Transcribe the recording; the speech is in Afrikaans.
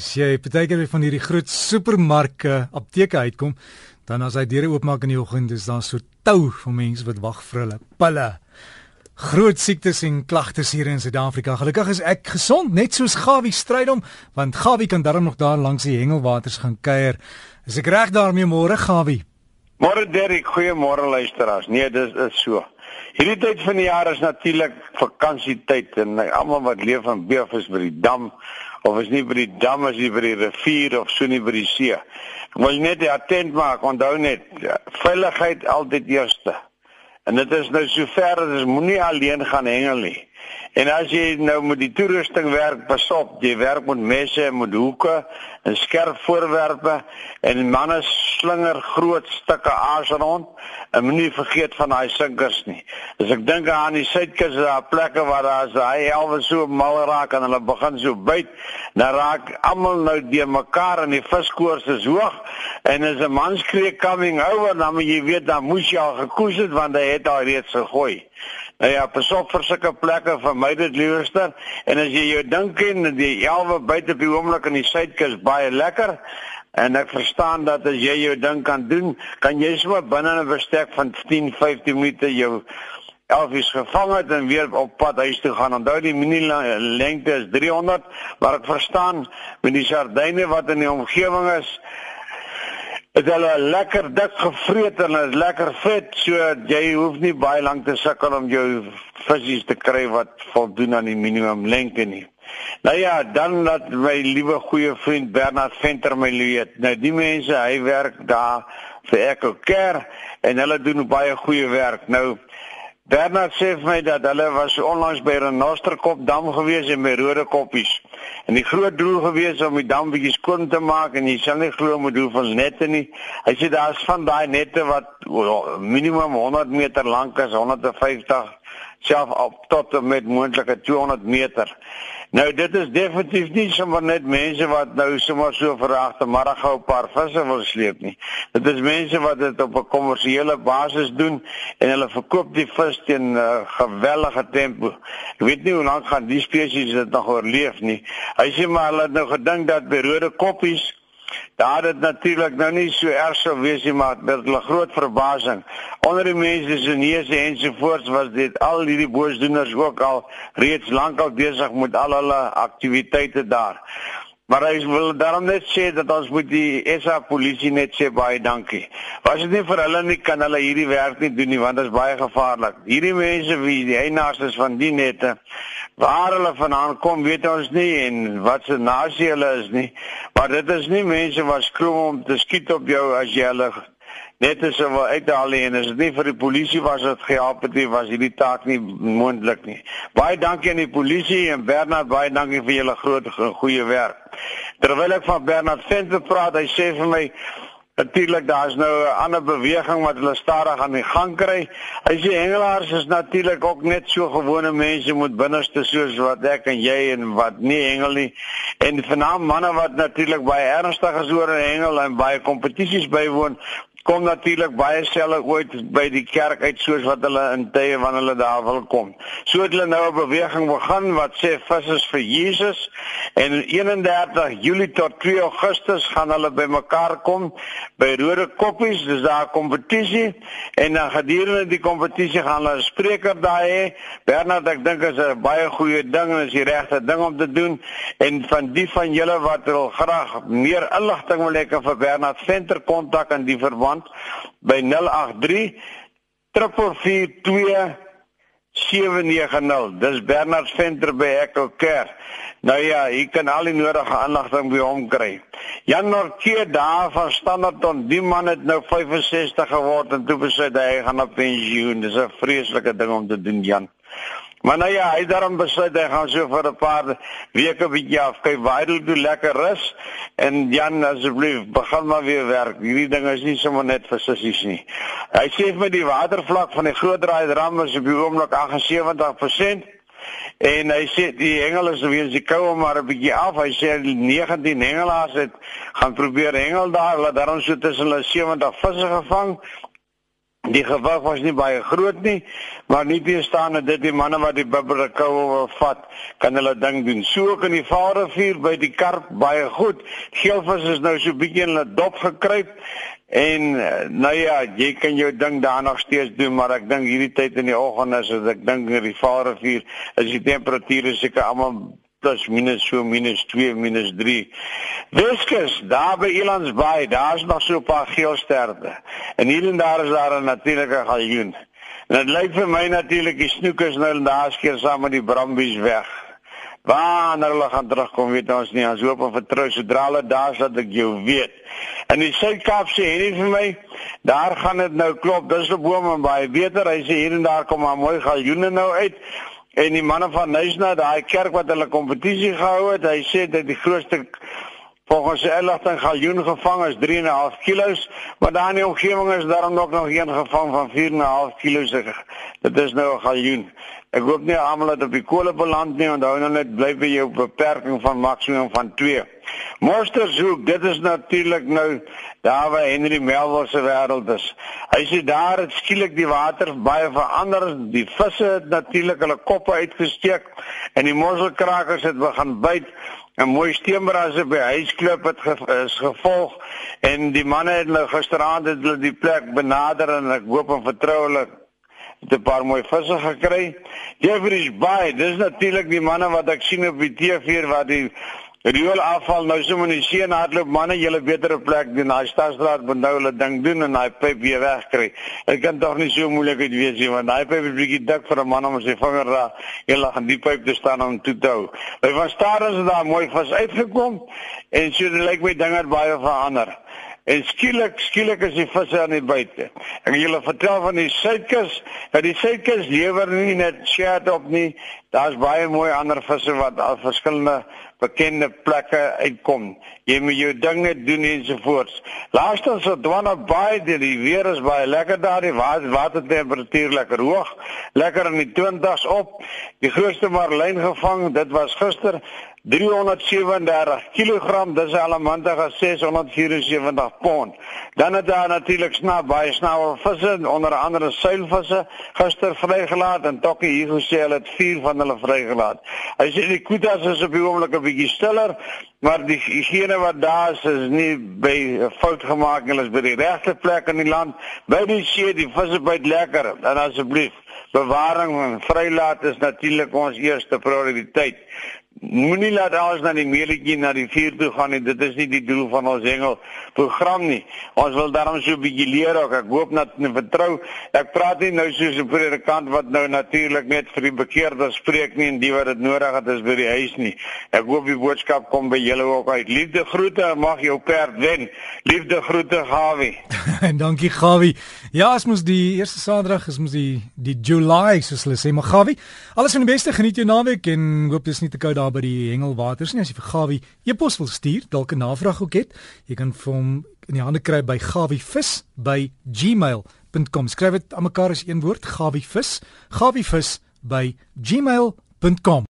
As jy partykeer van hierdie groot supermarke apteke uitkom, dan as hy deure oopmaak in die oggend, is daar so tou van mense wat wag vir hulle pille. Groot siektes en klagtes hier in Suid-Afrika. Gelukkig is ek gesond, net soos Gawie Strydom, want Gawie kan darm nog daar langs die hengelwaters gaan kuier. Is ek reg daarmee môre Gawie? Môre Derrick, goeiemôre luisteraars. Nee, dis is so. Hierdie tyd van die jaar is natuurlik vakansietyd en almal wat leef en beef is by die dam of is nie by die dam as jy by die rivier of so nie by die see. Ek wil net attent maak, onthou net, veiligheid altyd eerste. En dit is nou sover dat ons moenie alleen gaan hengel nie. En as jy nou met die toerusting werk, pas op, jy werk met messe en met hoeke en skerp voorwerpe en manne slinger groot stukke aas rond en moenie vergeet van daai sinkers nie. As ek dink aan die suidkus, daar plekke waar daar hy alwe so mal raak en hulle begin so byt, dan raak almal nou die mekaar en die viskoors is hoog en as 'n man skree coming over, dan moet jy weet dan moes jy al gekoes het want hy het al reeds gegooi. Nou ja, pas op vir sulke plekke vir my dit liewerster. En as jy jou dink en die elwe buite op die oomblik in die suidkus baie lekker en ek verstaan dat as jy jou ding kan doen, kan jy sommer binne 'n bestek van 10, 15 minute jou elfies gevang het en weer op pad huis toe gaan. Onthou die minimum lengte is 300, maar ek verstaan met die sardyne wat in die omgewing is, Is al lekker dik gevreet en is lekker vet, so jy hoef nie baie lank te sukkel om jou visse te kry wat voldoen aan die minimum lengte nie. Nou ja, dan dat my liewe goeie vriend Bernard Venter my weet. Nou die mense, hy werk daar vir Echo Care en hulle doen baie goeie werk. Nou Bernard sê vir my dat hulle was onlangs by Renosterkop dam gewees en by Rode Koppies. En die groot doel gewees om die dam bietjie skoon te maak en jy sal nie glo met hoeveel nette nie. Hy sê daar's van daai nette wat minimum 100 meter lank is, 150 self op tot met moontlike 200 meter. Nou dit is definitief nie sommer net mense wat nou sommer so verragte middag gou 'n paar visse wil sleep nie. Dit is mense wat dit op 'n kommersiële basis doen en hulle verkoop die vis teen 'n uh, gewellige tempo. Ek weet nie hoe lank gaan die spesies dit nog oorleef nie. Hy sê maar hulle het nou gedink dat by rode koppies Daar het natuurlik nou nie so erg sou wees nie, maar dit is 'n groot verbasing. Onder die mense se neuse ensovoorts was dit al hierdie boosdoeners ook al reeds lankal besig met al hulle aktiwiteite daar. Maar hy wil daarom net sê dat ons moet die SA polisie net sê baie dankie. Was dit nie vir hulle nie kan hulle hierdie werk nie doen nie want dit is baie gevaarlik. Hierdie mense wie die eienaars is van die nette waar hulle vandaan kom weet ons nie en wat se nasie hulle is nie. Maar dit is nie mense wat skroom om te skiet op jou as jy hulle net as wil uithaal en as dit nie vir die polisie was wat gehelp het nie, was hierdie taak nie moontlik nie. Baie dankie aan die polisie en Bernard, baie dankie vir julle groot goeie werk. Terwyl ek van Bernard Venter praat, hy sê vir my Natuurlik daar's nou 'n ander beweging wat hulle stadig aan die gang kry. Hy sê hengelaars is natuurlik ook net so gewone mense moet binneste soos wat ek en jy en wat nie hengel nie. En vanaand manne wat natuurlik baie ernstig is oor hengel en baie kompetisies bywoon, kom natuurlik baie selle ooit by die kerk uit soos wat hulle in tye wanneer hulle daar wil kom. So het hulle nou 'n beweging begin wat sê vis is vir Jesus en 31 Julie tot 2 Augustus gaan hulle bymekaar kom by Rode Koppies, dis daar 'n kompetisie en dan gedurende die kompetisie gaan hulle 'n spreker daar hê. Bernard, ek dink is 'n baie goeie ding en is die regte ding om te doen en van die van julle wat wil graag meer inligting wil hê kan vir Bernard Venter kontak en die verband rand by 083 442 790. Dis Bernard Venter by Echo Care. Nou ja, jy kan al die nodige aandag by hom kry. Jan Norke daar van Standerton, die man het nou 65 geword en toe besluit hy gaan op pensioen. Dis 'n vreeslike ding om te doen, Jan. Maar nou ja, hy daarom besluit hy gaan so vir 'n paar weke bietjie afkyk, waar hy doen lekker rus en Jan asseblief begin maar weer werk. Hierdie ding is nie sommer net vir sissies nie. Hy sê vir die watervlak van die groot draai ram is op die oomblik 78% en hy sê die hengel is weer die koue maar 'n bietjie af. Hy sê 19 hengelaars het gaan probeer hengel daar, hulle daarom so tussen hulle 70 visse gevang Die gewig was nie baie groot nie, maar nie teestaande dit die manne wat die bibberkou wil vat, kan hulle ding doen. So ook in die Vaalrivier by die karp baie goed. Geelvis is nou so bietjie in hulle dop gekruip en nou ja, jy kan jou ding daar nog steeds doen, maar ek dink hierdie tyd in die oggend is dit ek dink in die Vaalrivier is die temperature seker almal plus minus so minus 2 minus 3. Weskus, daar by Elandsbaai, daar's nog so 'n paar geelsterte. En hier en daar is daar 'n natuurlike galjoen. En dit lyk vir my natuurlik die snoekers nou en daar skeer saam met die brambies weg. Waar hulle gaan terugkom weet ons nie. Ons hoop en vertrou sodra hulle daar is dat ek jou weet. In die Suid-Kaap sê hy vir my, daar gaan dit nou klop. Dis 'n boom en baie beter. Hy sê hier en daar kom maar mooi galjoene nou uit. En die manne van Nysna, daai kerk wat hulle kompetisie gehou het, hy sê dat die grootste volgens sy inligting galjoen gevang is 3.5 kg, maar daar in die omgewing is daar nog nog een gevang van 4.5 kg. Dit is nou 'n galjoen. Ek hoop nie almal het op die kolle beland nie, onthou nou net bly by jou beperking van maksimum van 2. Monsterzoek, dit is natuurlik nou daar waar Henry Melville se wêreld is. Hy sê daar het skielik die water baie verander. Die visse het natuurlik hulle koppe uitgesteek en die mosselkrakers het begin byt. 'n Mooi steenbrase by huisklip het ge is gevolg en die manne het nou gisteraand het hulle die plek benader en ek hoop en vertrou hulle het 'n paar mooi visse gekry. Jeffrey's Bay, dis natuurlik die manne wat ek sien op die TV waar die Riool afval nou sommer in die see en hardloop manne julle beter 'n plek doen. Daai stadsraad moet nou hulle ding doen en daai pyp weer wegkry. Dit kan tog nie so moeilik wees nie want daai pyp is bietjie dik vir 'n man om sy vinger daar heel aan die pyp te staan om toe te hou. By van Stadens het daar mooi vis uitgekom en so lyk my dinge baie verander. En skielik skielik is die visse aan die buite. Wil julle vertel van die Suidkus. Dat die Suidkus lewer nie net shad op nie. Daar's baie mooi ander visse wat al verskillende bekende plekke uitkom. Jy moet jou dinge doen ensovoorts. Laastens so dwanne baie die weer is baie lekker daar die water watertemperatuur lekker hoog. Lekker in die 20s op. Die grootste marlyn gevang, dit was gister 337 kg, dis almantige 674 pond. Dan het daar natuurlik snaap baie snawe visse, onder andere seilvisse gister vrygelaat en Tokkie hier gesê hulle het 4 van hulle vrygelaat. Hy sê die quotas is op die oomblik 'n bietjie stiller, maar die higiene wat daar is is nie by fout gemaak nie, hulle is by die regte plek in die land. By die see, die visse byt lekker. En asseblief, bewaring en vrylaat is natuurlik ons eerste prioriteit. Moenie laat alles na die meeletjie na die vuur toe gaan nie. Dit is nie die doel van ons hengel program nie. Ons wil daarom so 'n bietjie leer ook. Ek hoop dat en vertrou. Ek praat nie nou soos 'n predikant wat nou natuurlik net vir die bekeerdes spreek nie en die wat dit nodig het is by die huis nie. Ek hoop die boodskap kom by julle ook uit. Liefde groete mag jou perd wen. Liefde groete Gawie. en dankie Gawie. Ja, as mos die eerste Saterdag is mos die die July soos hulle sê, maar Gawie, alles van die beste. Geniet jou naweek en hoop dis nie te koud daar by die Hengelwaters nie as jy vir Gawie e-pos wil stuur, dalk 'n navraag ook het. Jy kan vir hom in die hande kry by gawievis by gmail.com. Skryf dit aan mekaar as een woord, gawievis, gawievis by gmail.com.